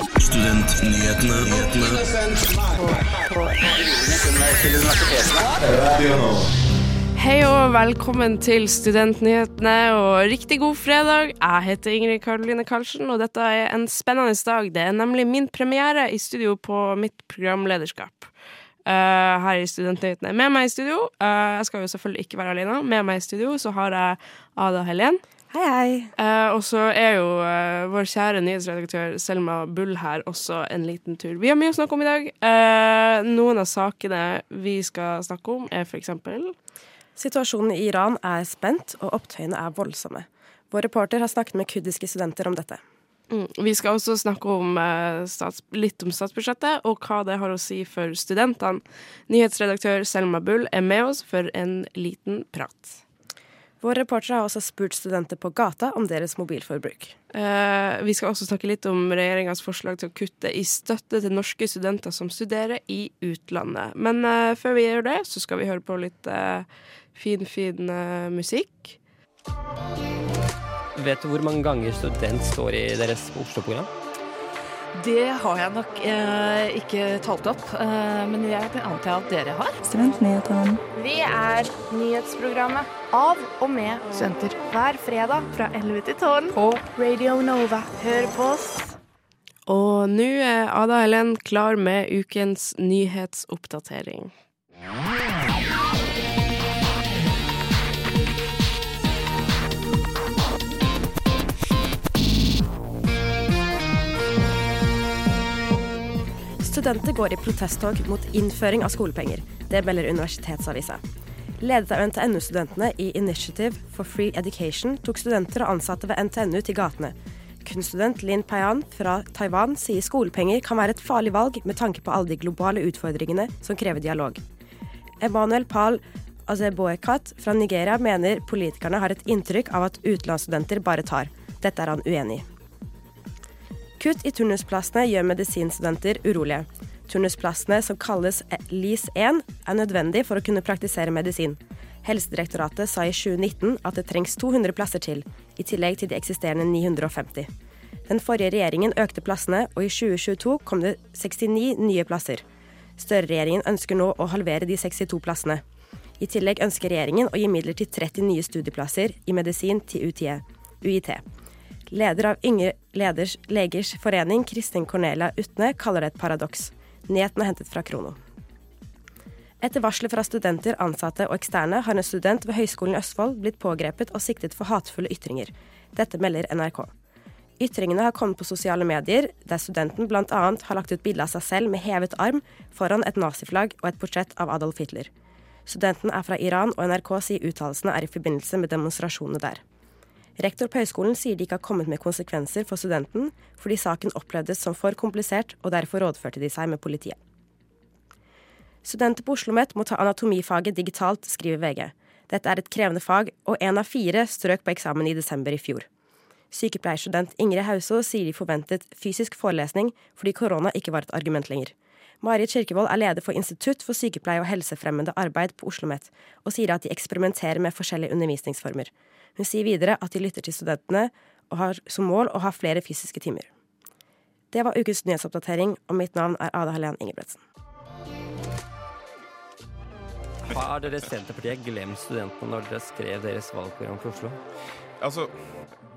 Studentnyhetene. Hei og velkommen til Studentnyhetene og riktig god fredag. Jeg heter Ingrid Karoline Karlsen, og dette er en spennende dag. Det er nemlig min premiere i studio på mitt programlederskap. Uh, her i Studentnyhetene. Med meg i studio, uh, jeg skal jo selvfølgelig ikke være alene, med meg i studio så har jeg Ada Helen. Hei, hei. Eh, og så er jo eh, vår kjære nyhetsredaktør Selma Bull her også en liten tur. Vi har mye å snakke om i dag. Eh, noen av sakene vi skal snakke om, er eksempel Situasjonen i Iran er spent, og opptøyene er voldsomme. Vår reporter har snakket med kurdiske studenter om dette. Mm. Vi skal også snakke om, eh, stats, litt om statsbudsjettet og hva det har å si for studentene. Nyhetsredaktør Selma Bull er med oss for en liten prat. Vår reporter har også spurt studenter på gata om deres mobilforbruk. Eh, vi skal også snakke litt om regjeringas forslag til å kutte i støtte til norske studenter som studerer i utlandet. Men eh, før vi gjør det, så skal vi høre på litt eh, fin, fin eh, musikk. Vet du hvor mange ganger student står i deres Oslo-program? Det har jeg nok eh, ikke talt opp, eh, men jeg antar at dere har. Studentnyhetene. Vi er nyhetsprogrammet av og med studenter. Hver fredag fra 11 til 12 på Radio Nova. Hør på oss. Og nå er Ada Helen klar med ukens nyhetsoppdatering. Studenter går i protesttog mot innføring av skolepenger. Det melder Universitetsavisa. Ledet av NTNU-studentene i Initiative for Free Education tok studenter og ansatte ved NTNU til gatene. Kunststudent Lin Peian fra Taiwan sier skolepenger kan være et farlig valg med tanke på alle de globale utfordringene som krever dialog. Emanuel Pal Azeboekat fra Nigeria mener politikerne har et inntrykk av at utenlandsstudenter bare tar. Dette er han uenig i. Kutt i turnusplassene gjør medisinstudenter urolige. Turnusplassene, som kalles LIS1, er nødvendig for å kunne praktisere medisin. Helsedirektoratet sa i 2019 at det trengs 200 plasser til, i tillegg til de eksisterende 950. Den forrige regjeringen økte plassene, og i 2022 kom det 69 nye plasser. Støre-regjeringen ønsker nå å halvere de 62 plassene. I tillegg ønsker regjeringen å gi midler til 30 nye studieplasser i medisin til UiT. Leder av Yngre leders legers forening, Kristin Cornelia Utne, kaller det et paradoks. Nyheten er hentet fra Krono. Etter varsler fra studenter, ansatte og eksterne har en student ved Høgskolen i Østfold blitt pågrepet og siktet for hatefulle ytringer. Dette melder NRK. Ytringene har kommet på sosiale medier, der studenten bl.a. har lagt ut bilde av seg selv med hevet arm foran et naziflagg og et portrett av Adolf Hitler. Studenten er fra Iran, og NRK sier uttalelsene er i forbindelse med demonstrasjonene der. Rektor på høyskolen sier de ikke har kommet med konsekvenser for studenten, fordi saken opplevdes som for komplisert, og derfor rådførte de seg med politiet. Studenter på Oslo OsloMet må ta anatomifaget digitalt, skriver VG. Dette er et krevende fag, og én av fire strøk på eksamen i desember i fjor. Sykepleierstudent Ingrid Hauså sier de forventet fysisk forelesning fordi korona ikke var et argument lenger. Marit Kirkevold er leder for Institutt for sykepleie og helsefremmende arbeid på Oslo OsloMet, og sier at de eksperimenterer med forskjellige undervisningsformer. Hun sier videre at de lytter til studentene og har som mål å ha flere fysiske timer. Det var ukens nyhetsoppdatering, og mitt navn er Ada Helen Ingebretsen. Har dere Senterpartiet glemt studentene når dere skrev deres valgprogram for Oslo? Altså,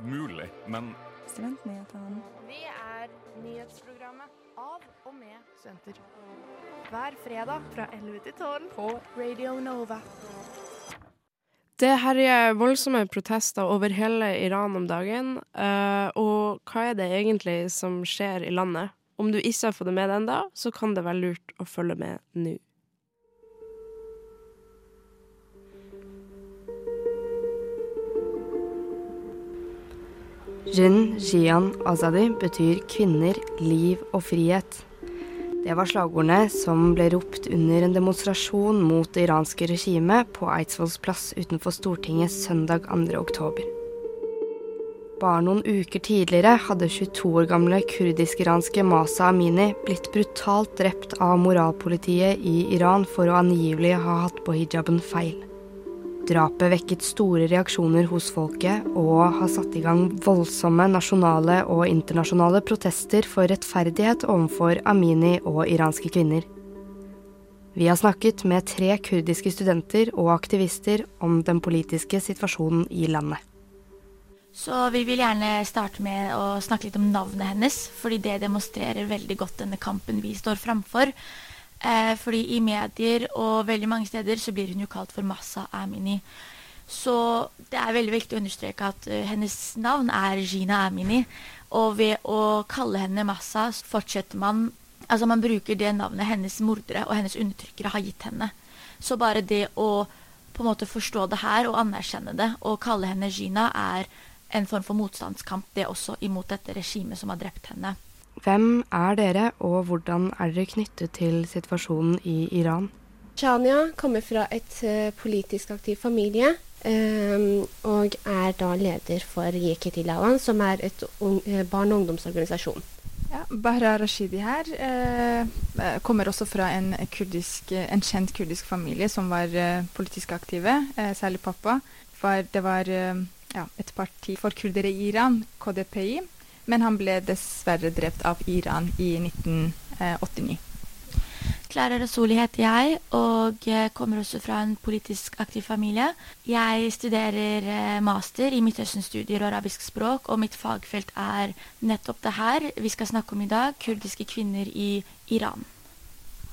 mulig, men Studentnyhetene. Vi er nyhetsprogrammet av og med studenter. Hver fredag fra 11 til 12 på Radio Nova. Det herjer voldsomme protester over hele Iran om dagen. eh, og hva er det egentlig som skjer i landet? Om du ikke har fått det med deg ennå, så kan det være lurt å følge med nå. Jin Jian Azadi betyr kvinner, liv og frihet. Det var slagordene som ble ropt under en demonstrasjon mot det iranske regimet på Eidsvolls plass utenfor Stortinget søndag 2. oktober. Bare noen uker tidligere hadde 22 år gamle kurdisk-iranske Masa Amini blitt brutalt drept av moralpolitiet i Iran for å angivelig ha hatt på hijaben feil. Drapet vekket store reaksjoner hos folket og har satt i gang voldsomme nasjonale og internasjonale protester for rettferdighet overfor Amini og iranske kvinner. Vi har snakket med tre kurdiske studenter og aktivister om den politiske situasjonen i landet. Så vi vil gjerne starte med å snakke litt om navnet hennes, fordi det demonstrerer veldig godt denne kampen vi står framfor. Eh, fordi i medier og veldig mange steder så blir hun jo kalt for Massa Amini. Så det er veldig viktig å understreke at uh, hennes navn er Gina Amini. Og ved å kalle henne Massa fortsetter man Altså man bruker det navnet hennes mordere og hennes undertrykkere har gitt henne. Så bare det å på en måte forstå det her og anerkjenne det og kalle henne Gina er en form for motstandskamp, det også imot dette regimet som har drept henne. Hvem er dere, og hvordan er dere knyttet til situasjonen i Iran? Shania kommer fra et uh, politisk aktiv familie. Um, og er da leder for Yeketi Lawan, som er et un uh, barne- og ungdomsorganisasjon. Ja, Bahra Rashidi her eh, kommer også fra en, kurdisk, en, kjent kurdisk familie som var eh, politisk aktive, eh, særlig pappa. For det var ja, et parti for kurdere i Iran, KDPI, men han ble dessverre drept av Iran i 1989. Klara Rasoli heter jeg, og kommer også fra en politisk aktiv familie. Jeg studerer eh, master i Midtøsten-studier og arabisk språk, og mitt fagfelt er nettopp det her vi skal snakke om i dag, kurdiske kvinner i Iran.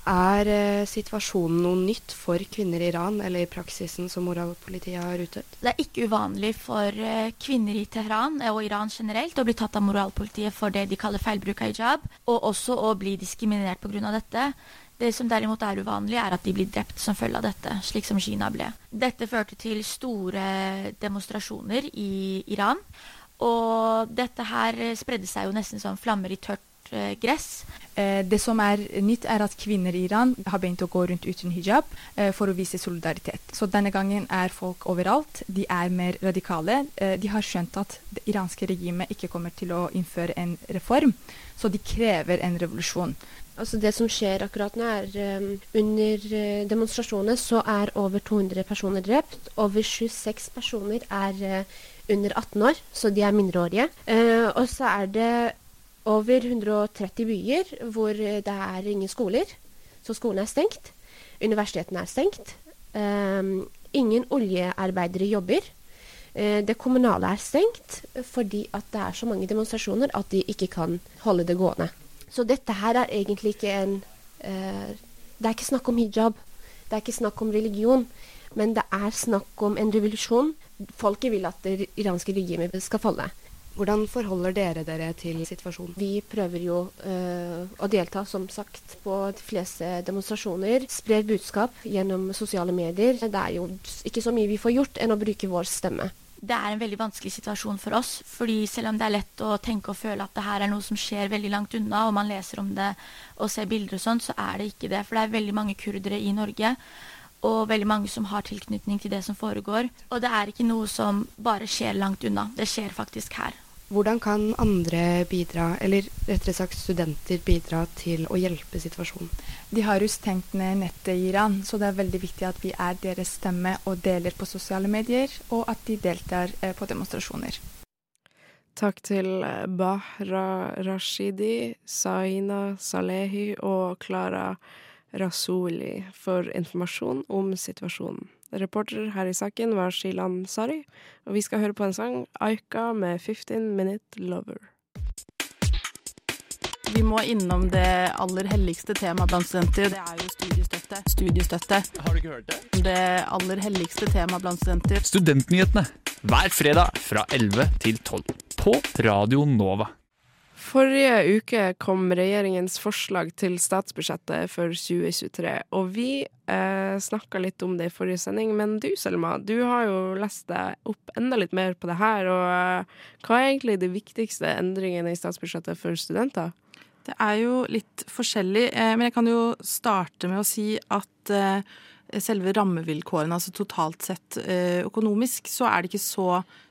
Er eh, situasjonen noe nytt for kvinner i Iran, eller i praksisen som moralpolitiet har utøvd? Det er ikke uvanlig for eh, kvinner i Teheran og Iran generelt å bli tatt av moralpolitiet for det de kaller feilbruk av hijab, og også å bli diskriminert pga. dette. Det som derimot er uvanlig, er at de blir drept som følge av dette, slik som Kina ble. Dette førte til store demonstrasjoner i Iran. Og dette her spredde seg jo nesten som flammer i tørt Eh, gress. Eh, det som er nytt, er at kvinner i Iran har begynt å gå rundt uten hijab eh, for å vise solidaritet. Så denne gangen er folk overalt. De er mer radikale. de har skjønt at det iranske regimet ikke kommer til å innføre en reform, så de krever en revolusjon. Altså det som skjer akkurat nå, er um, under demonstrasjoner demonstrasjonene så er over 200 personer drept. Over 26 personer er uh, under 18 år, så de er mindreårige. Uh, og så er det over 130 byer hvor det er ingen skoler. Så skolen er stengt. Universitetene er stengt. Um, ingen oljearbeidere jobber. Uh, det kommunale er stengt fordi det er så mange demonstrasjoner at de ikke kan holde det gående. Så dette her er egentlig ikke en uh, Det er ikke snakk om hijab. Det er ikke snakk om religion. Men det er snakk om en revolusjon. Folket vil at det iranske regimet skal falle. Hvordan forholder dere dere til situasjonen? Vi prøver jo uh, å delta, som sagt, på de fleste demonstrasjoner. Sprer budskap gjennom sosiale medier. Det er jo ikke så mye vi får gjort enn å bruke vår stemme. Det er en veldig vanskelig situasjon for oss. fordi selv om det er lett å tenke og føle at det her er noe som skjer veldig langt unna, og man leser om det og ser bilder og sånn, så er det ikke det. For det er veldig mange kurdere i Norge og veldig mange som har tilknytning til det som foregår. Og det er ikke noe som bare skjer langt unna. Det skjer faktisk her. Hvordan kan andre bidra, eller rettere sagt studenter bidra til å hjelpe situasjonen? De har jo stengt ned nettet i Iran, så det er veldig viktig at vi er deres stemme og deler på sosiale medier, og at de deltar eh, på demonstrasjoner. Takk til eh, Bahra Rashidi, Saina Salehi og Klara Rasuli for informasjon om situasjonen. Reporter her i saken var Shilan Sari, og vi skal høre på en sang, Aika med 15 Minute Lover. Vi må innom det aller helligste temaet blant studenter. Det er jo studiestøtte. Studiestøtte. Har du ikke hørt det? Det aller helligste temaet blant studenter. Studentnyhetene hver fredag fra 11 til 12 på Radio Nova. Forrige uke kom regjeringens forslag til statsbudsjettet for 2023, og vi eh, snakka litt om det i forrige sending. Men du Selma, du har jo lest deg opp enda litt mer på det her. Og eh, hva er egentlig de viktigste endringene i statsbudsjettet for studenter? Det er jo litt forskjellig, eh, men jeg kan jo starte med å si at eh, selve rammevilkårene, altså totalt sett eh, økonomisk, så er det ikke så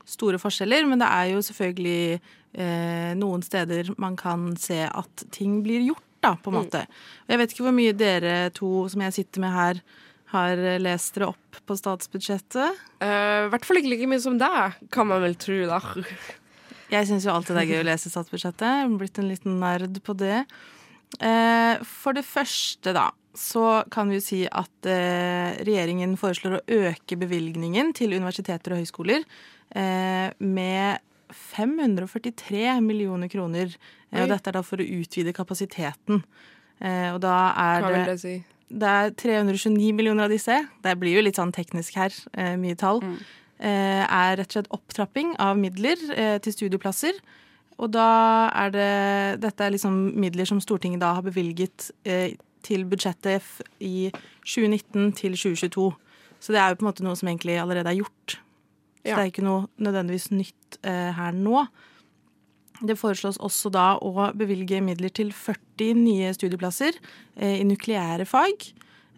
store forskjeller. Men det er jo selvfølgelig eh, noen steder man kan se at ting blir gjort, da, på en mm. måte. Jeg vet ikke hvor mye dere to som jeg sitter med her, har lest dere opp på statsbudsjettet? Eh, I hvert fall ikke like mye som deg, kan man vel tro, da. Jeg syns jo alltid det er gøy å lese statsbudsjettet. Jeg har blitt en liten nerd på det. Eh, for det første, da, så kan vi jo si at eh, regjeringen foreslår å øke bevilgningen til universiteter og høyskoler eh, med 543 millioner kroner. Eh, Oi. og dette er da for å utvide kapasiteten. Eh, og da er Hva vil det si? det er 329 millioner av disse. Det blir jo litt sånn teknisk her, eh, mye tall. Eh, er rett og slett opptrapping av midler til studieplasser. Og da er det Dette er liksom midler som Stortinget da har bevilget til budsjettet i 2019 til 2022. Så det er jo på en måte noe som egentlig allerede er gjort. Så Ja. det er ikke noe nødvendigvis nytt eh, her nå. Det foreslås også da å bevilge midler til 40 nye studieplasser eh, i nukleære fag,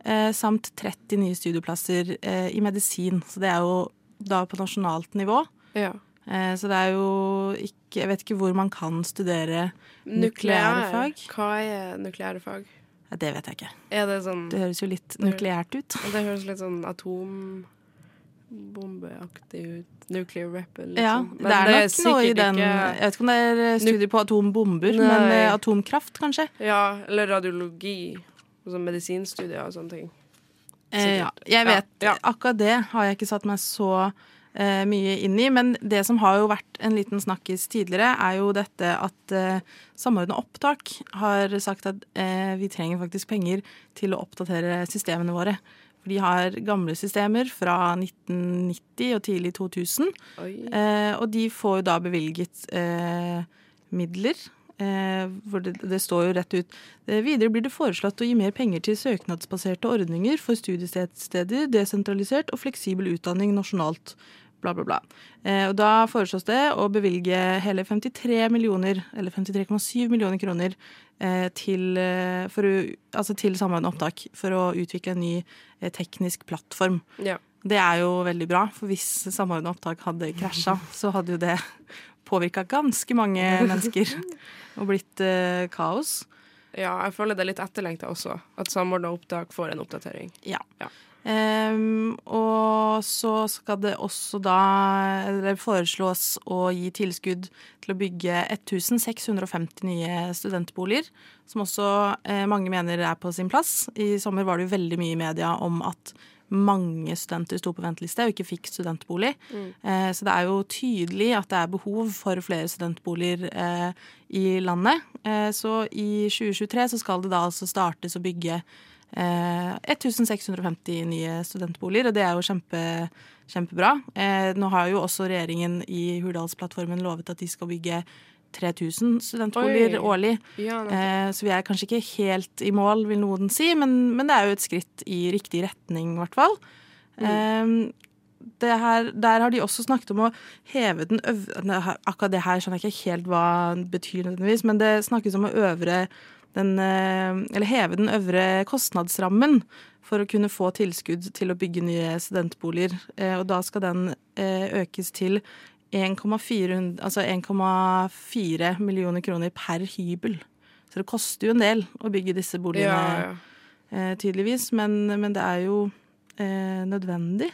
eh, samt 30 nye studieplasser eh, i medisin. Så det er jo da på nasjonalt nivå. Ja. Eh, så det er jo ikke Jeg vet ikke hvor man kan studere nukleære fag. Hva er nukleære fag? Ja, det vet jeg ikke. Det sånn Det høres jo litt nukleært ut. Det høres litt sånn atombombeaktig ut. Nuclear weapon, liksom. Ja, Men det er nok noe i den ikke- Jeg vet ikke om det er eh, studier på atombomber, Nei. men eh, atomkraft, kanskje. Ja, eller radiologi. Sånn medisinstudier og sånne ting. Eh, ja, jeg jeg Ja, vet, ja. Akkurat det har jeg ikke satt meg så eh, mye inn i. Men det som har jo vært en liten snakkis tidligere, er jo dette at eh, Samordna opptak har sagt at eh, vi trenger faktisk penger til å oppdatere systemene våre. For de har gamle systemer fra 1990 og tidlig 2000. Eh, og de får jo da bevilget eh, midler. Eh, hvor det, det står jo rett ut eh, Videre blir det foreslått å gi mer penger til søknadsbaserte ordninger for studiesteder, desentralisert og fleksibel utdanning nasjonalt. Bla, bla, bla. Eh, og da foreslås det å bevilge hele 53 millioner, eller 53,7 millioner kroner eh, til, eh, for altså til Samordna opptak for å utvikle en ny eh, teknisk plattform. Ja. Det er jo veldig bra, for hvis Samordna opptak hadde krasja, så hadde jo det påvirka ganske mange mennesker og blitt kaos. Ja, jeg føler det er litt etterlengta også. At Samordna opptak får en oppdatering. Ja. Ja. Ehm, og så skal det også da eller foreslås å gi tilskudd til å bygge 1650 nye studentboliger, som også eh, mange mener er på sin plass. I sommer var det jo veldig mye i media om at mange studenter sto på venteliste og ikke fikk studentbolig. Mm. Eh, så det er jo tydelig at det er behov for flere studentboliger eh, i landet. Eh, så i 2023 så skal det da altså startes å bygge eh, 1650 nye studentboliger, og det er jo kjempe, kjempebra. Eh, nå har jo også regjeringen i Hurdalsplattformen lovet at de skal bygge 3000 studentboliger Oi. årlig. Ja, eh, så vi er kanskje ikke helt i mål, vil noen si, men, men det er jo et skritt i riktig retning, i hvert fall. Eh, det her, der har de også snakket om å heve den øvre Akkurat det her skjønner jeg ikke helt hva det betyr, nødvendigvis, men det snakkes om å øvre den, eh, eller heve den øvre kostnadsrammen for å kunne få tilskudd til å bygge nye studentboliger. Eh, Og da skal den eh, økes til 1,4 altså millioner kroner per hybel. Så det koster jo en del å bygge disse boligene, Ja, ja. Tydeligvis. Men, men det er jo eh, nødvendig.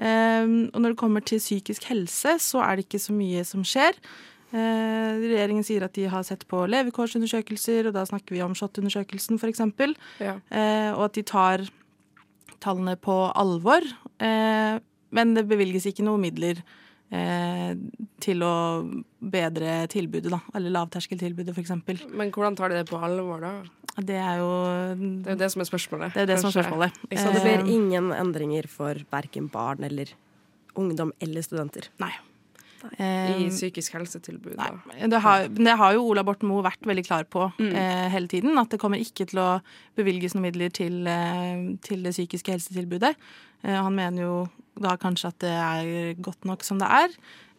Eh, og når det kommer til psykisk helse, så er det ikke så mye som skjer. Eh, regjeringen sier at de har sett på levekårsundersøkelser, og da snakker vi om SHoT-undersøkelsen f.eks. Ja. Eh, og at de tar tallene på alvor. Eh, men det bevilges ikke noe midler eh, til å bedre tilbudet, da. Eller lavterskeltilbudet, f.eks. Men hvordan tar de det på alvor, da? Det er jo Det er det som er spørsmålet. Det er det som er spørsmålet. Så det blir ingen endringer for verken barn eller ungdom eller studenter? Nei. I Eh, psykisk helsetilbud, Nei, Det har, det har jo Ola Borten Moe vært veldig klar på Mm. eh, hele tiden. At det kommer ikke til å bevilges noen midler til, eh, til det psykiske helsetilbudet. Eh, han mener jo da kanskje at det er godt nok som det er.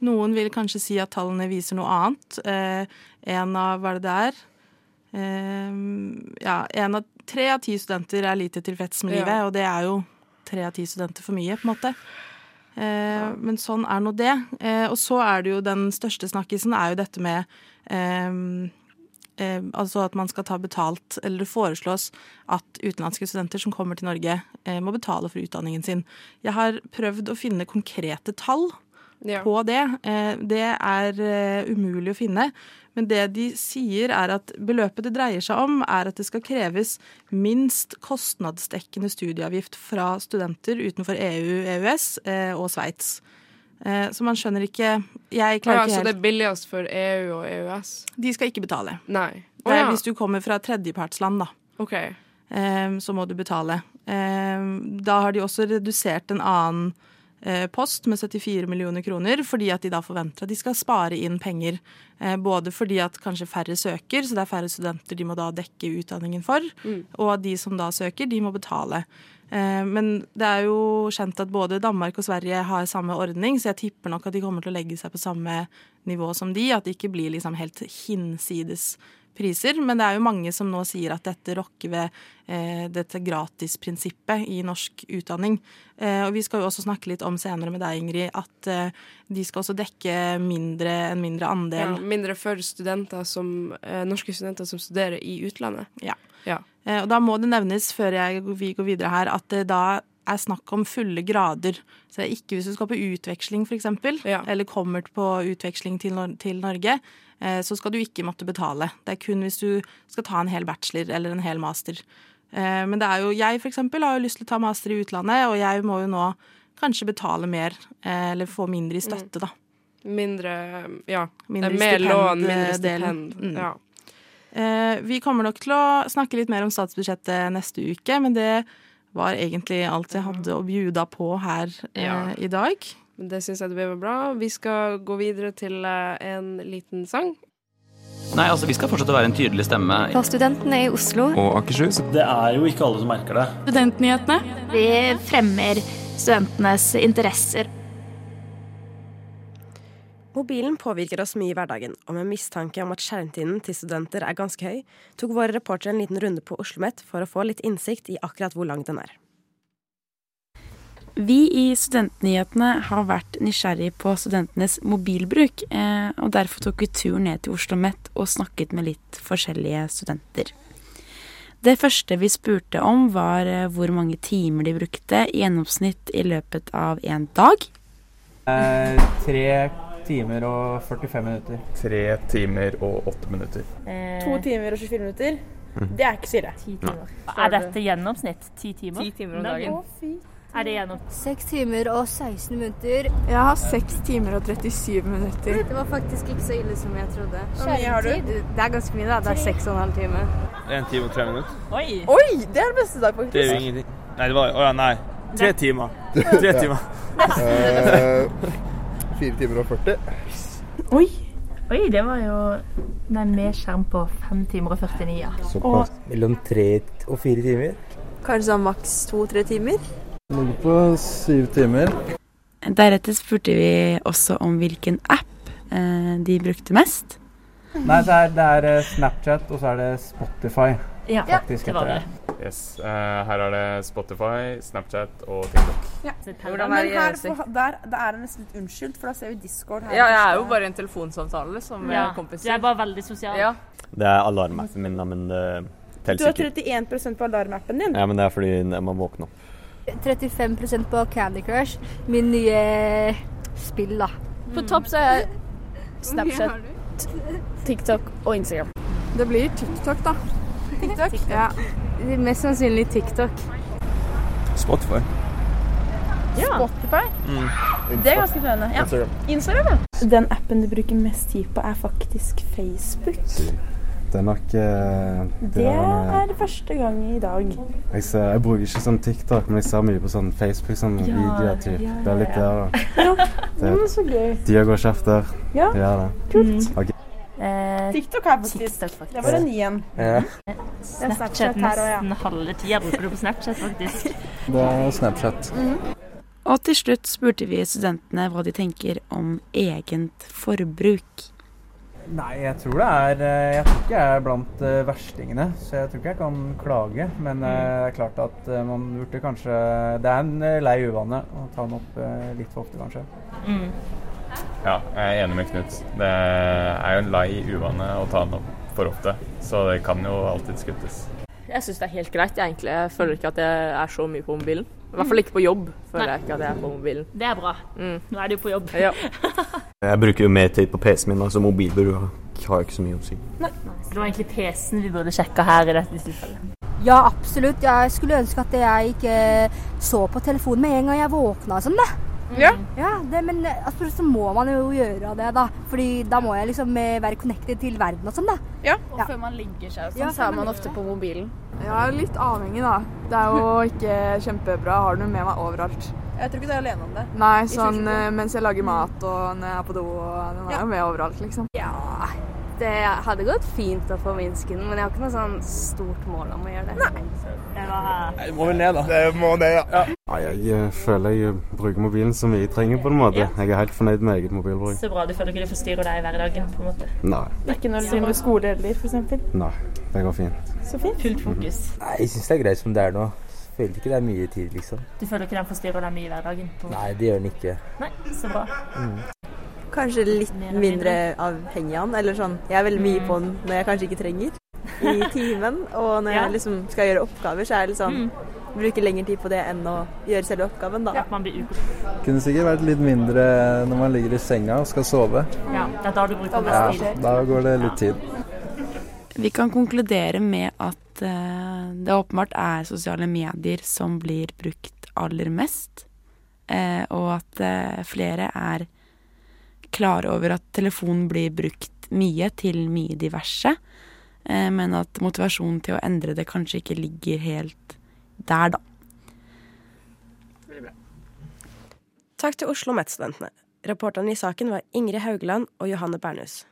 Noen vil kanskje si at tallene viser noe annet. Eh, en av hva er det det er? Eh, ja, en av, tre av ti studenter er lite tilfreds med Ja. livet, og det er jo tre av ti studenter for mye, på en måte. Eh, Men sånn er nå det. Eh, og så er det jo den største snakkisen er jo dette med eh, eh, altså at man skal ta betalt, eller det foreslås at utenlandske studenter som kommer til Norge, eh, må betale for utdanningen sin. Jeg har prøvd å finne konkrete tall Ja. på det. Eh, det er eh, umulig å finne. Men det de sier er at beløpet det dreier seg om, er at det skal kreves minst kostnadsdekkende studieavgift fra studenter utenfor EU, EØS eh, og Sveits. Så man skjønner ikke Jeg klarer ja, ikke så det er billigst for EU og EØS? De skal ikke betale. Nei. Er ja. hvis du kommer fra tredjepartsland, da. OK. Eh, så må du betale. Da har de også redusert en annen post med 74 millioner kroner, fordi at de da forventer at de skal spare inn penger. Eh, både fordi at kanskje færre søker, så det er færre studenter de må da dekke utdanningen for. Mm. Og de som da søker, de må betale. Eh, Men det er jo kjent at både Danmark og Sverige har samme ordning, så jeg tipper nok at de kommer til å legge seg på samme nivå som de. At det ikke blir liksom helt hinsides priser. Men det er jo mange som nå sier at dette rokker ved eh, dette gratisprinsippet i norsk utdanning. Eh, og vi skal jo også snakke litt om senere med deg, Ingrid, at eh, de skal også dekke mindre, en mindre andel. Ja, mindre for studenter som, eh, norske studenter som studerer i utlandet. Ja. Ja. Eh, Og da må det nevnes, før jeg, vi går videre her, at det da er snakk om fulle grader. Så det er ikke hvis du skal på utveksling, f.eks., eller kommer på utveksling til, til Norge, eh, så skal du ikke måtte betale. Det er kun hvis du skal ta en hel bachelor eller en hel master. Eh, Men det er jo, jeg for eksempel har jo lyst til å ta master i utlandet, og jeg må jo nå kanskje betale mer, eh, eller få mindre i støtte, da. Mindre Ja. Mindre det er mer lån, mindre stipend. Mm. Ja. Eh, vi kommer nok til å snakke litt mer om statsbudsjettet neste uke, men det var egentlig alt jeg hadde å bjuda på her eh, Ja. i dag. Men det syns jeg det blir bra. Vi skal gå videre til eh, en liten sang. Nei, altså Vi skal fortsette å være en tydelig stemme. For studentene i Oslo. Og Akershus. Det er jo ikke alle som merker det. Studentnyhetene. Vi fremmer studentenes interesser. Mobilen påvirker oss mye i hverdagen, og med mistanke om at skjermtiden til studenter er ganske høy, tok våre reportere en liten runde på OsloMet for å få litt innsikt i akkurat hvor lang den er. Vi i Studentnyhetene har vært nysgjerrig på studentenes mobilbruk, eh, og derfor tok vi tur ned til Oslo Met og snakket med litt forskjellige studenter. Det første vi spurte om, var eh, hvor mange timer de brukte i gjennomsnitt i løpet av en dag. Eh, tre timer og 45 minutter. Tre timer og åtte minutter. To timer og 24 minutter. Mhm. Det er ikke så ille. Er dette gjennomsnitt? Ti timer? Ti timer om dagen. Er det gjennom? 6 timer og 16 minutter. Jeg har 6 timer og 37 minutter. Det var faktisk ikke så ille som jeg trodde. Hvor mye har du? Det er ganske mye, da. Det er 6 og en halv time. En time og 3 minutter. Oi! Oi, det er det beste dag, faktisk. Det er jo ingenting. Nei, det var Å ja, nei. 3 timer. 3 timer. uh, 4 timer og 40. Oi! Oi, det var jo Nei, med skjerm på 5 timer og 49, ja. Såpass. Mellom 3 og 4 timer. Kanskje sånn maks to-tre timer. Ligger på syv timer. Deretter spurte vi også om hvilken app eh, de brukte mest. Nei, det er, det er eh, Snapchat, og så er det Spotify. Ja, faktisk, det var det. Yes, uh, her er det Spotify, Snapchat og TikTok. Hvordan Men her, på, der, der er det nesten litt unnskyldt, for da ser vi Discord her. Ja, jeg er jo bare en telefonsamtale som Ja, eh, kompiser. jeg er bare veldig sosial. Ja. Det er alarmappen min, da, men det teller Du har 31% på alarmappen din. Ja, men det er fordi jeg må våkne opp. 35% på Candy Crush. Min nye spill, da. På topp så er Snapchat, TikTok og Instagram. Det blir TikTok, da. TikTok? Ja. Mest sannsynlig TikTok. Spotify. Spotify. Mm. Det er ganske spennende. Ja. Instagram. Instagram, ja. Den appen du bruker mest tid på, er faktisk Facebook. Det er nok eh, Det er første gang i dag. jeg, ser, jeg bruker ikke sånn TikTok, men jeg ser mye på sånn Facebook, sånn Ja, videoer. Typ. ja, Det er litt ja. der, da. det, Det, er så gøy. Tida går kjeft der. Ja. Det gjør det. Kult. Eh, TikTok er faktisk Det var en ny en. Ja. Snapchat her også, ja. halve tida bruker du på Snapchat, faktisk. Det er Snapchat. Og til slutt spurte vi studentene hva de tenker om egent forbruk. Nei, jeg tror det er eh, Jeg tror ikke jeg er blant eh, verstingene, så jeg tror ikke jeg kan klage. Men eh, det er klart at man burde kanskje Det er en lei uvane å ta den opp litt for ofte, kanskje. Ja, jeg er enig med Knut. Det er jo en lei uvane å ta den opp for ofte, så det kan jo alltids kuttes. Jeg syns det er helt greit. Jeg, egentlig. jeg føler ikke at jeg er så mye på mobilen. I hvert fall ikke på jobb. føler Nei. jeg ikke at jeg er på mobilen. Det er bra. Nå er du på jobb. Ja. Jeg bruker jo mer tid på PC-en min, altså mobilbruk har ikke så mye å si. Så det var egentlig PC-en vi burde sjekka her i dette tilfellet. Ja, absolutt. Jeg skulle ønske at jeg ikke så på telefonen med en gang jeg våkna sånn, da. Ja. Ja, det, men altså, så må man jo gjøre det, da. Fordi da må jeg liksom eh, være connected til verden og sånn, da. Ja. Og før man legger seg og sånn, Ja, så er man man ofte på mobilen. Ja, litt avhengig, da. Det er jo ikke kjempebra. Har du med meg overalt. Jeg tror ikke du er alene om det. Nei, sånn eh, mens jeg lager mat og når jeg er på do. Den er jo med overalt, liksom. Ja, det hadde gått fint å forminske den, men jeg har ikke noe sånn stort mål om å gjøre det. Nei. Det du må vel ned, da. Det må ned, ja. ja jeg eh, føler jeg bruker mobilen som jeg trenger, på en måte. Ja. Jeg er helt fornøyd med eget mobilbruk. så bra. Du føler ikke det forstyrrer deg i hverdagen? på en måte. Nei. Ikke når du driver med skole heller, f.eks. Nei, det går fint. Så fint. Fullt fokus. Nei, jeg syns det er greit som det er nå. Føler ikke det er mye tid, liksom. Du føler ikke den forstyrrer deg mye i hverdagen? på? Nei, det gjør den ikke. Nei, så bra. Mm. Kanskje litt mindre avhengig av den. Eller sånn, jeg er veldig mye på den når jeg kanskje ikke trenger i timen. Og når Ja. jeg liksom skal gjøre oppgaver, så er det sånn Bruke lengre tid på det enn å gjøre selve oppgaven, da. Ja, man blir uke. Kunne sikkert vært litt mindre når man ligger i senga og skal sove. Ja, det er da du bruker Ja, mest tid. da går det litt tid. Vi kan konkludere med at uh, det åpenbart er sosiale medier som blir brukt aller mest, uh, og at uh, flere er klare over at telefonen blir brukt mye til mye diverse, men at motivasjonen til å endre det kanskje ikke ligger helt der, da. Veldig bra. Takk til Oslo Met-studentene. Reporterne i saken var Ingrid Haugland og Johanne Bernhus.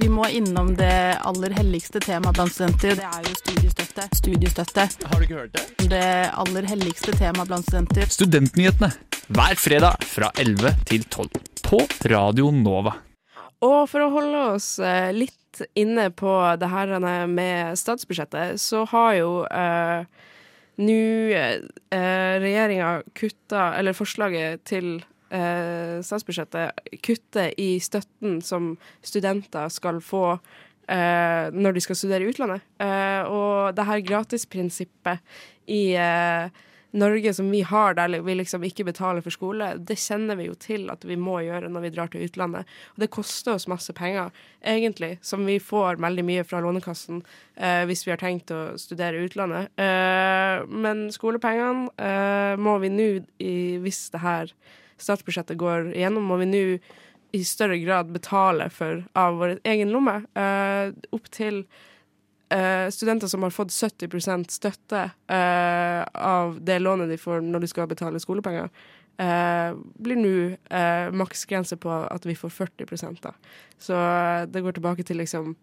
Vi må innom det aller helligste temaet blant studenter. Det er jo studiestøtte. Studiestøtte. Har du ikke hørt det? Det aller helligste temaet blant studenter. Studentnyhetene hver fredag fra 11 til 12 på Radio Nova. Og for å holde oss eh, litt inne på det her med statsbudsjettet, så har jo eh, nå eh, regjeringa kutta Eller forslaget til eh, statsbudsjettet kutter i støtten som studenter skal få eh, når de skal studere i utlandet. Eh, og det her gratisprinsippet i eh, Norge som vi har, der vi liksom ikke betaler for skole, det kjenner vi jo til at vi må gjøre når vi drar til utlandet. Og det koster oss masse penger, egentlig, som vi får veldig mye fra Lånekassen eh, hvis vi har tenkt å studere utlandet. Eh, men skolepengene eh, må vi nå, hvis det her statsbudsjettet går igjennom, må vi nå i større grad betale for av vår egen lomme. Eh, opp til eh, studenter som har fått 70 støtte eh, av det lånet de får når de skal betale skolepenger, eh, blir nå eh, maksgrense på at vi får 40 da. Så eh, det går tilbake til liksom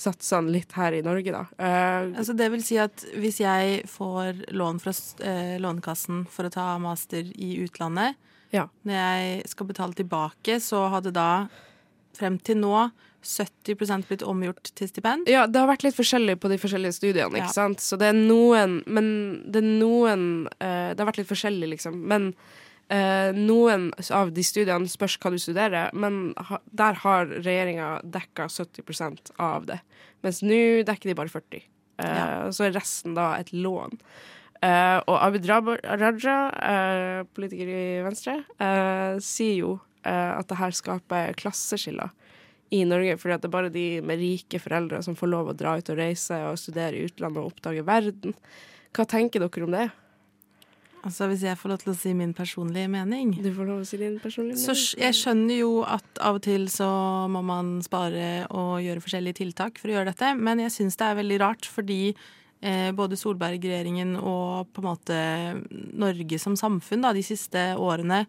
satsene litt her i Norge, da. Uh, Altså det vil si at hvis jeg får lån fra uh, Lånekassen for å ta master i utlandet, når jeg skal betale tilbake, så hadde da frem til nå 70% blitt omgjort til stipend. Ja, det har vært litt forskjellig på de forskjellige studiene, ikke Ja. sant. Så det er noen Men det er noen uh, Det har vært litt forskjellig, liksom. Men uh, noen av de studiene spørs hva du studerer, men ha, der har regjeringa dekka 70% av det. Mens nå dekker de bare 40 uh, ja. Så er resten da et lån. Eh, og Abid Raja, eh, politiker i Venstre, eh, sier jo eh, at det her skaper klasseskiller i Norge, fordi at det er bare de med rike foreldre som får lov å dra ut og reise og studere i utlandet og oppdage verden. Hva tenker dere om det? Altså Hvis jeg får lov til å si min personlige mening Du får lov å si din personlige mening. Så jeg skjønner jo at av og til så må man spare og gjøre forskjellige tiltak for å gjøre dette, men jeg syns det er veldig rart fordi eh, både Solberg-regjeringen og på en måte Norge som samfunn da, de siste årene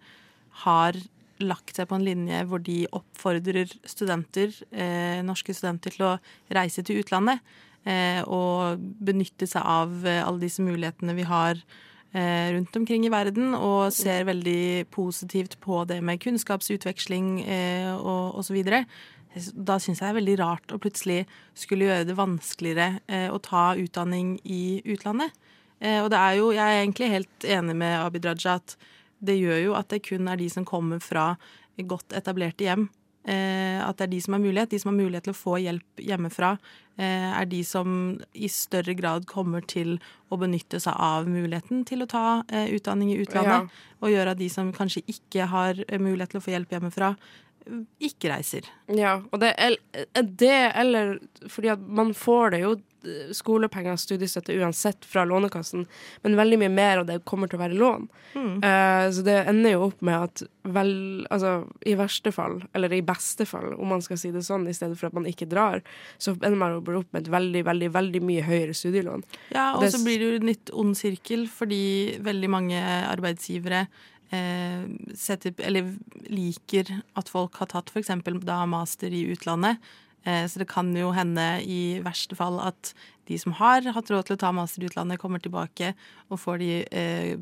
har lagt seg på en linje hvor de oppfordrer studenter, eh, norske studenter til å reise til utlandet eh, og benytte seg av eh, alle disse mulighetene vi har eh, rundt omkring i verden, og ser veldig positivt på det med kunnskapsutveksling eh, og osv. Da syns jeg det er veldig rart å plutselig skulle gjøre det vanskeligere eh, å ta utdanning i utlandet. Og det er jo, jeg er egentlig helt enig med Abid Raja at det gjør jo at det kun er de som kommer fra godt etablerte hjem, eh, at det er de som har mulighet. De som har mulighet til å få hjelp hjemmefra, eh, er de som i større grad kommer til å benytte seg av muligheten til å ta eh, utdanning i utlandet. Og gjøre at de som kanskje ikke har mulighet til å få hjelp hjemmefra, ikke reiser. Ja, og det er det eller fordi at man får det jo eh, skolepenger og studiestøtte uansett fra Lånekassen, men veldig mye mer av det kommer til å være lån. Mm. Uh, så det ender jo opp med at vel, altså i verste fall, eller i beste fall, om man skal si det sånn, i stedet for at man ikke drar, så ender man opp med et veldig, veldig, veldig mye høyere studielån. Ja, og så blir det jo en litt ond sirkel, fordi veldig mange arbeidsgivere eh, setter, eller liker at folk har tatt f.eks. da master i utlandet. Eh, så det kan jo hende i verste fall at de som har hatt råd til å ta master i utlandet, kommer tilbake og får de eh,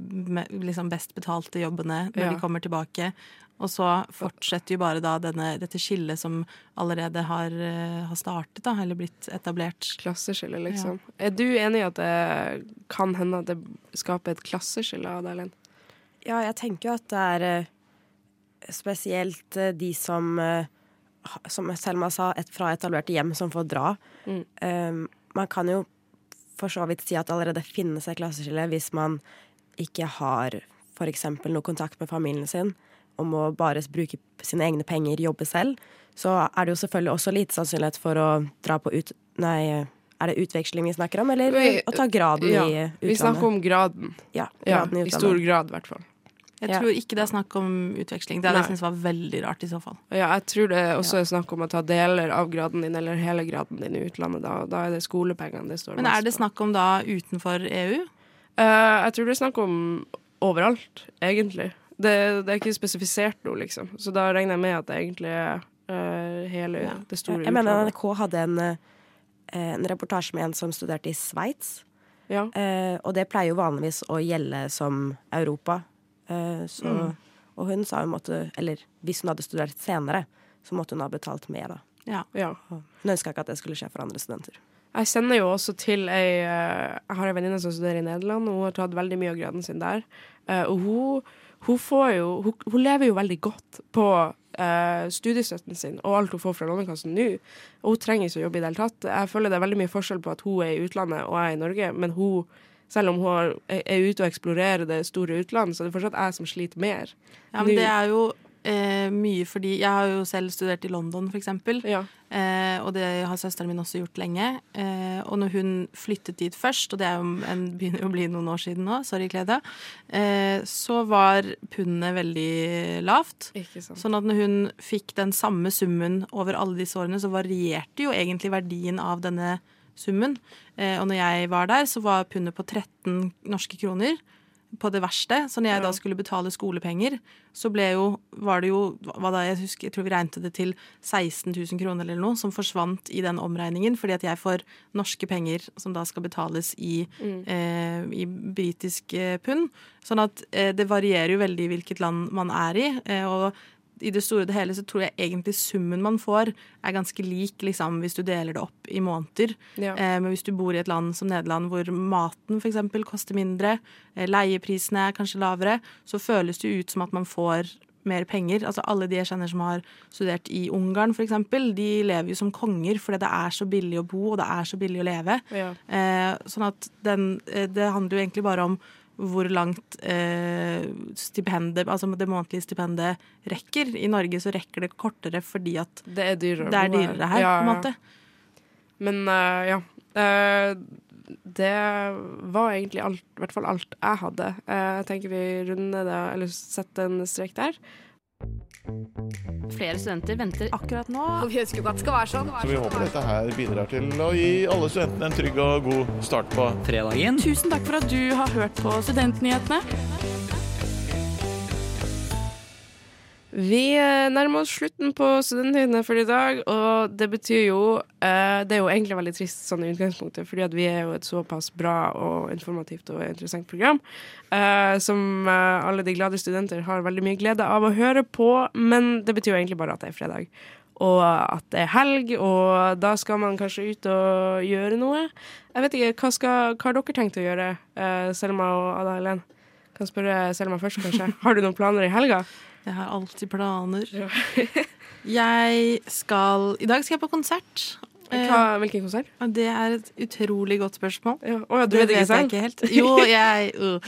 liksom best betalte jobbene når Ja. de kommer tilbake. Og så fortsetter jo bare da denne, dette skillet som allerede har, eh, har startet, da, eller blitt etablert. Klasseskille, liksom. Er du enig i at det kan hende at det skaper et klasseskille av deg, Ellen? Ja, jeg tenker jo at det er eh, spesielt eh, de som, eh, som Selma sa, et, fra etablerte hjem som får dra. Mm. Um, man kan jo for så vidt si at det allerede finnes et klasseskille hvis man ikke har f.eks. noe kontakt med familien sin og må bare bruke sine egne penger, jobbe selv. Så er det jo selvfølgelig også lite sannsynlighet for å dra på ut... Nei, er det utveksling vi snakker om, eller Vi- å ta graden ja, i utlandet? Vi snakker om graden. Ja, Ja, graden i I stor grad, i hvert fall. Jeg Ja. tror ikke det er snakk om utveksling. Det hadde jeg syntes var veldig rart i så fall. Ja, jeg tror det også er snakk om å ta deler av graden din, eller hele graden din i utlandet. Da, da er det skolepengene det står på. Men er det snakk om da utenfor EU? Uh, jeg tror det er snakk om overalt, egentlig. Det, det er ikke spesifisert noe, liksom. Så da regner jeg med at det egentlig er uh, hele det store Jeg mener utlandet. NRK hadde en, eh, en reportasje med en som studerte i Sveits. Ja. Uh, og det pleier jo vanligvis å gjelde som Europa. Eh, så, Mm. Og hun sa hun måtte Eller hvis hun hadde studert senere, så måtte hun ha betalt mer, da. Ja. Ja. Hun ønska ikke at det skulle skje for andre studenter. Jeg sender jo også til ei eh, Jeg har ei venninne som studerer i Nederland, og hun har tatt veldig mye av graden sin der. Eh, og hun, hun får jo hun, hun lever jo veldig godt på Uh, studiestøtten sin og alt hun får fra Lånekassen nå. Og hun trenger ikke å jobbe i det hele tatt. Jeg føler det er veldig mye forskjell på at hun er i utlandet og jeg er i Norge, men hun selv om hun er ute og eksplorerer det store utlandet, så det er fortsatt jeg som sliter mer. Ja, men det er jo eh, mye fordi Jeg har jo selv studert i London, for eksempel. Eh, og det har søsteren min også gjort lenge. Eh, og når hun flyttet dit først, og det jo en, begynner jo å bli noen år siden nå, sorry Klede, eh, så var pundet veldig lavt. Sånn at når hun fikk den samme summen over alle disse årene, så varierte jo egentlig verdien av denne summen. Eh, og når jeg var der, så var pundet på 13 norske kroner på det verste. Så når jeg da skulle betale skolepenger, så ble jo, var det jo hva da, jeg, husker, jeg tror vi regnet det til 16 000 kroner eller noe, som forsvant i den omregningen, fordi at jeg får norske penger som da skal betales i, Mm. eh, i britisk eh, pund. Sånn at eh, det varierer jo veldig i hvilket land man er i. Eh, og i det store og det hele så tror jeg egentlig summen man får, er ganske lik liksom, hvis du deler det opp i måneder. Ja. Eh, men hvis du bor i et land som Nederland hvor maten f.eks. koster mindre, eh, leieprisene er kanskje lavere, så føles det ut som at man får mer penger. Altså Alle de jeg kjenner som har studert i Ungarn f.eks., de lever jo som konger fordi det er så billig å bo og det er så billig å leve. Ja. Eh, sånn at den, eh, det handler jo egentlig bare om hvor langt eh, stipendet, altså det månedlige stipendet rekker. I Norge så rekker det kortere fordi at Det er dyrere. det er dyrere her, Ja, på en måte. Men uh, ja. Uh, det var egentlig alt, i hvert fall alt jeg hadde. Eh, jeg tenker vi runder det, eller setter en strek der. Flere studenter venter akkurat nå. Og vi ønsker jo ikke at det skal være sånn. Så vi håper dette her bidrar til å gi alle studentene en trygg og god start på fredagen. Tusen takk for at du har hørt på Studentnyhetene. Vi eh, nærmer oss slutten på Studentnyhetene for i dag, og det betyr jo eh, Det er jo egentlig veldig trist sånn i utgangspunktet, fordi at vi er jo et såpass bra og informativt og interessant program eh, som alle de glade studenter har veldig mye glede av å høre på, men det betyr jo egentlig bare at det er fredag. Og at det er helg, og da skal man kanskje ut og gjøre noe. Jeg vet ikke, Hva, skal, hva har dere tenkt å gjøre, Selma og Ada Helen? Kan spørre Selma først, kanskje. Har du noen planer i helga? Jeg har alltid planer. Jeg skal I dag skal jeg på konsert. Hva, hvilken konsert? Eh, Det er et utrolig godt spørsmål. Å ja, du det vet ikke selv? jeg ikke helt. Jo, jeg, uh,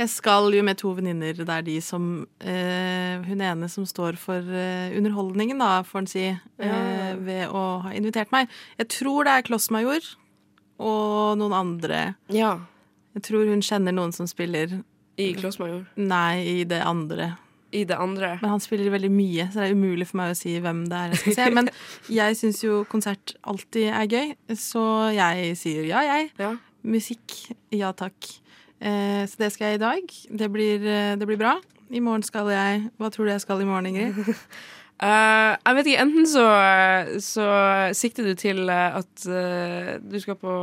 jeg skal jo med to venninner. Det er de som uh, Hun ene som står for uh, underholdningen, da, får en si, eh, ved å ha invitert meg. Jeg tror det er Klossmajor og noen andre. Ja. Jeg tror hun kjenner noen som spiller I Klossmajor? Nei, i det andre. I det andre. Men han spiller veldig mye, så det er umulig for meg å si hvem det er jeg skal se. Men jeg syns jo konsert alltid er gøy, så jeg sier ja, jeg. Musikk, ja takk. Eh, så det skal jeg i dag. Det blir, eh, det blir bra. I morgen skal jeg Hva tror du jeg skal i morgen, Ingrid? Eh, jeg vet ikke, enten så, så sikter du til eh, at uh, du skal på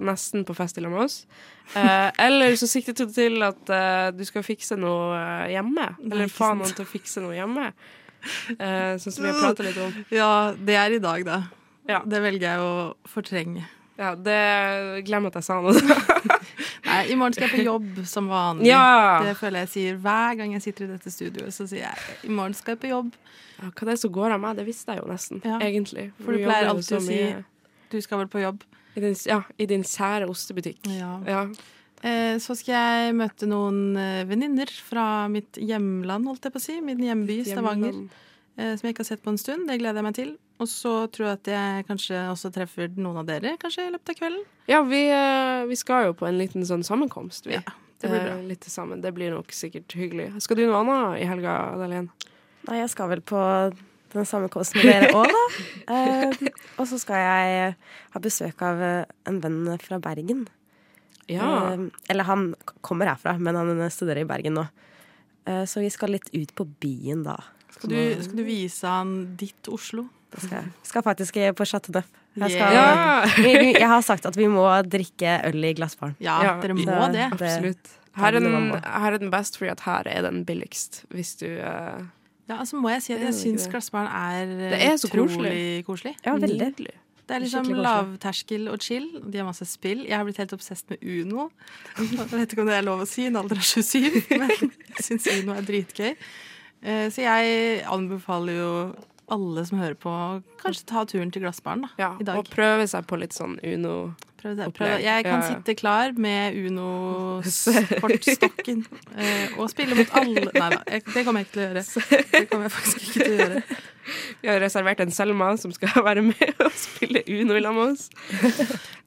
nesten på fest sammen med oss. Uh, eller så sikter du til at du skal fikse noe hjemme. Eller faen få noen til å fikse noe hjemme. Sånn som vi har prata litt om. Ja, det er i dag, da. Det velger jeg å fortrenge. Ja, det Glem at jeg sa noe. Nei, I morgen skal jeg på jobb som vanlig. Ja. Det føler jeg sier hver gang jeg sitter i dette studioet. Så sier jeg i morgen skal jeg på jobb. Ja, hva det er som går av meg, det visste jeg jo nesten, egentlig. For du pleier alltid å si du skal vel på jobb. I din, ja, i din sære ostebutikk. Ja. Eh, så skal jeg møte noen eh, venninner fra mitt hjemland, holdt jeg på å si. Min hjemby, Stavanger. Eh, som jeg ikke har sett på en stund. Det gleder jeg meg til. Og så tror jeg at jeg kanskje også treffer noen av dere kanskje i løpet av kvelden. Ja, vi, eh, vi skal jo på en liten sånn sammenkomst, vi. det blir bra. Eh, Litt sammen. Det blir nok sikkert hyggelig. Skal du noe annet i helga, Adalén? Nei, jeg skal vel på den sammenkomsten med dere òg, da. Eh, og så skal jeg ha besøk av eh, en venn fra Bergen. Ja. Eh, eller han kommer herfra, men han studerer i Bergen nå. Eh, så vi skal litt ut på byen da. Skal du, skal du vise han ditt Oslo? Det skal jeg. Skal faktisk på Chateau Neuf. Jeg, skal, yeah. vi, vi, jeg har sagt at vi må drikke øl i glassbaren. Ja, dere må det. det. Absolutt. Her er, den, her er den best, fordi at her er den billigst, hvis du uh, Ja, altså må jeg si at jeg syns? Glassbaren er eh, Det er så utrolig koselig. koselig. Ja, veldig. Det er liksom lavterskel og chill. De har masse spill. Jeg har blitt helt obsesst med Uno. Jeg vet ikke om det er lov å si, en alder av 27, men jeg syns Uno er dritgøy. Eh, Så jeg anbefaler jo alle som hører på, kanskje ta turen til Glassbaren da, Ja, i dag. og prøve seg på litt sånn Uno. Prøv det, prøv. Jeg kan Ja, sitte klar med Uno-kortstokken eh, og spille mot alle Nei da, det kommer jeg ikke til å gjøre. Det kommer jeg faktisk ikke til å gjøre. Vi har reservert en Selma som skal være med og spille Uno i lag med oss.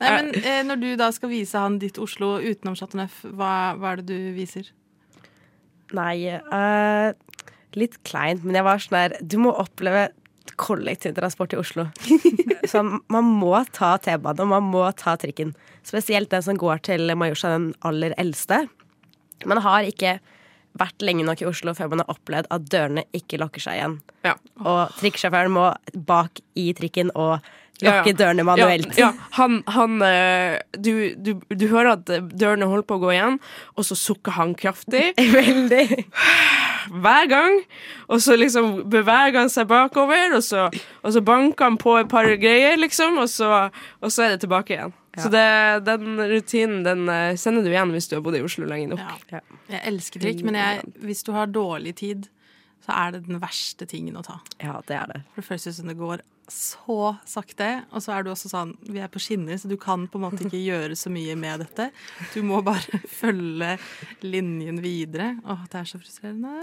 Nei, men eh, Når du da skal vise han ditt Oslo utenom Chateau Neuf, hva, hva er det du viser? Nei, eh, litt kleint, men jeg var sånn der Du må oppleve kollektivtransport i Oslo. Så man må ta T-banen, og man må ta trikken. Spesielt den som går til Majorstua, den aller eldste. Man har ikke vært lenge nok i Oslo før man har opplevd at dørene ikke lukker seg igjen. Ja. Og trikksjåføren må bak i trikken og lukke dørene manuelt. Ja, ja. Han, han eh, du, du, du hører at dørene holder på å gå igjen, og så sukker han kraftig. Veldig. Hver gang. Og så liksom beveger han seg bakover, og så, og så banker han på et par greier, liksom, og så, og så er det tilbake igjen. Så det, den rutinen den eh, sender du igjen hvis du har bodd i Oslo lenge nok. Jeg elsker trikk, men jeg, hvis du har dårlig tid, så er det den verste tingen å ta. Ja, det er det. For det føles som det går så sakte, og så er du også sånn Vi er på skinner, så du kan på en måte ikke gjøre så mye med dette. Du må bare følge linjen videre. Åh, det er så frustrerende.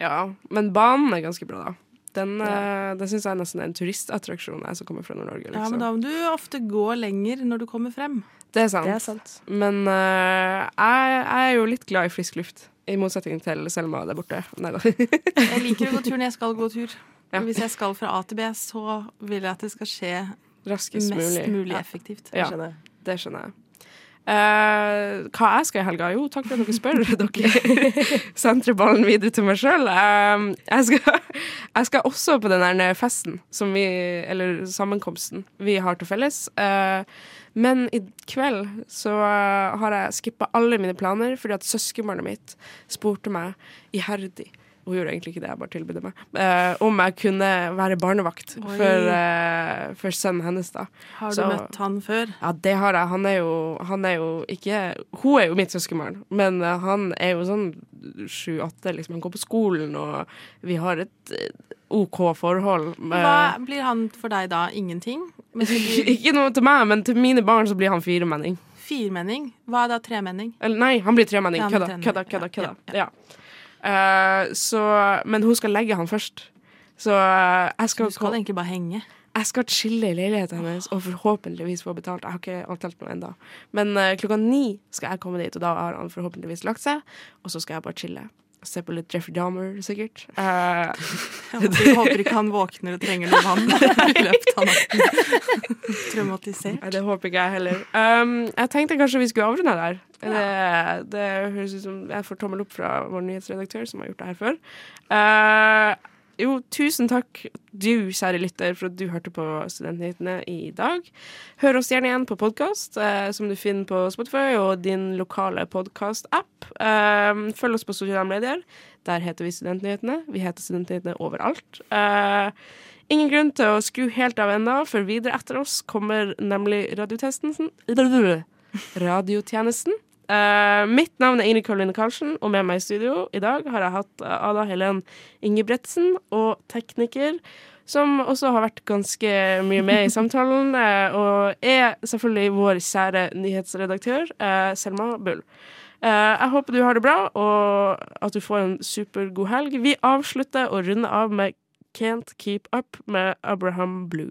Ja, men banen er ganske bra, da. Den, eh, den syns jeg nesten er en turistattraksjon, jeg som kommer fra Nord-Norge. Ja, Liksom. men da må du ofte gå lenger når du kommer frem. Det er sant. Men uh, jeg, jeg er jo litt glad i frisk luft. I motsetning til Selma der borte. Nei da. Jeg liker å gå tur når jeg skal gå tur. Ja. Hvis jeg skal fra A til B, så vil jeg at det skal skje Raskest mest mulig. mulig, Ja. effektivt. Ja, det skjønner jeg. Uh, hva jeg skal i helga? Jo, takk for at dere spør. dere sentrer ballen videre til meg sjøl. jeg, skal- jeg skal også på den der festen, som vi, eller sammenkomsten, vi har til felles. Eh, men i kveld så eh, har jeg skippa alle mine planer fordi at søskenbarnet mitt spurte meg iherdig hun gjorde egentlig ikke det, jeg bare tilbød meg. Eh, om jeg kunne være barnevakt for, eh, for sønnen hennes, da. Har du Så- møtt han før? Ja, det har jeg. Han er jo, han er jo ikke Hun er jo mitt søskenbarn, men uh, han er jo sånn sju-åtte, liksom. Han går på skolen, og vi har et uh, OK forhold. Hva blir han for deg da? Ingenting? Ikke noe til meg, men til mine barn så blir han firemenning. firmenning? Hva er da tremenning? Eller nei, han blir tremenning. Ja, Kødda, kødda, kødda. kødda. Ja. Eh, så Men hun skal legge han først. Så uh, jeg skal Du skal egentlig bare henge. Jeg skal chille i leiligheten hennes og forhåpentligvis få betalt. Jeg har ikke avtalt noe ennå. Men uh, klokka ni skal jeg komme dit, og da har han forhåpentligvis lagt seg. Og så skal jeg bare chille. Se på litt Jeffrey Dahmer, sikkert. Uh, Jeg håper, ikke han våkner og trenger noe vann i løpet av natten. Traumatisert. Nei, det håper ikke jeg heller. Um, jeg tenkte kanskje vi skulle avrunde der. Det, det høres ut som jeg får tommel opp fra vår nyhetsredaktør, som har gjort det her før. Uh, jo, tusen takk, du kjære lytter, for at du hørte på Studentnyhetene i dag. Hør oss gjerne igjen på podkast, som du finner på Spotify og din lokale podkast-app. Eh, følg oss på sosiale medier. Der heter vi Studentnyhetene. Vi heter Studentnyhetene overalt. Eh, Ingen grunn til å skru helt av ennå, for videre etter oss kommer nemlig radiotjenesten. Radiotjenesten. Eh, mitt navn er Ingrid Karoline Karlsen, og med meg i studio i dag har jeg hatt eh, Ada Helen Ingebretsen og tekniker, som også har vært ganske mye med i samtalen, eh, og er selvfølgelig vår kjære nyhetsredaktør, uh, Selma Bull. Uh, jeg håper du har det bra, og at du får en supergod helg. Vi avslutter og runder av med Can't Keep Up med Abraham Blue.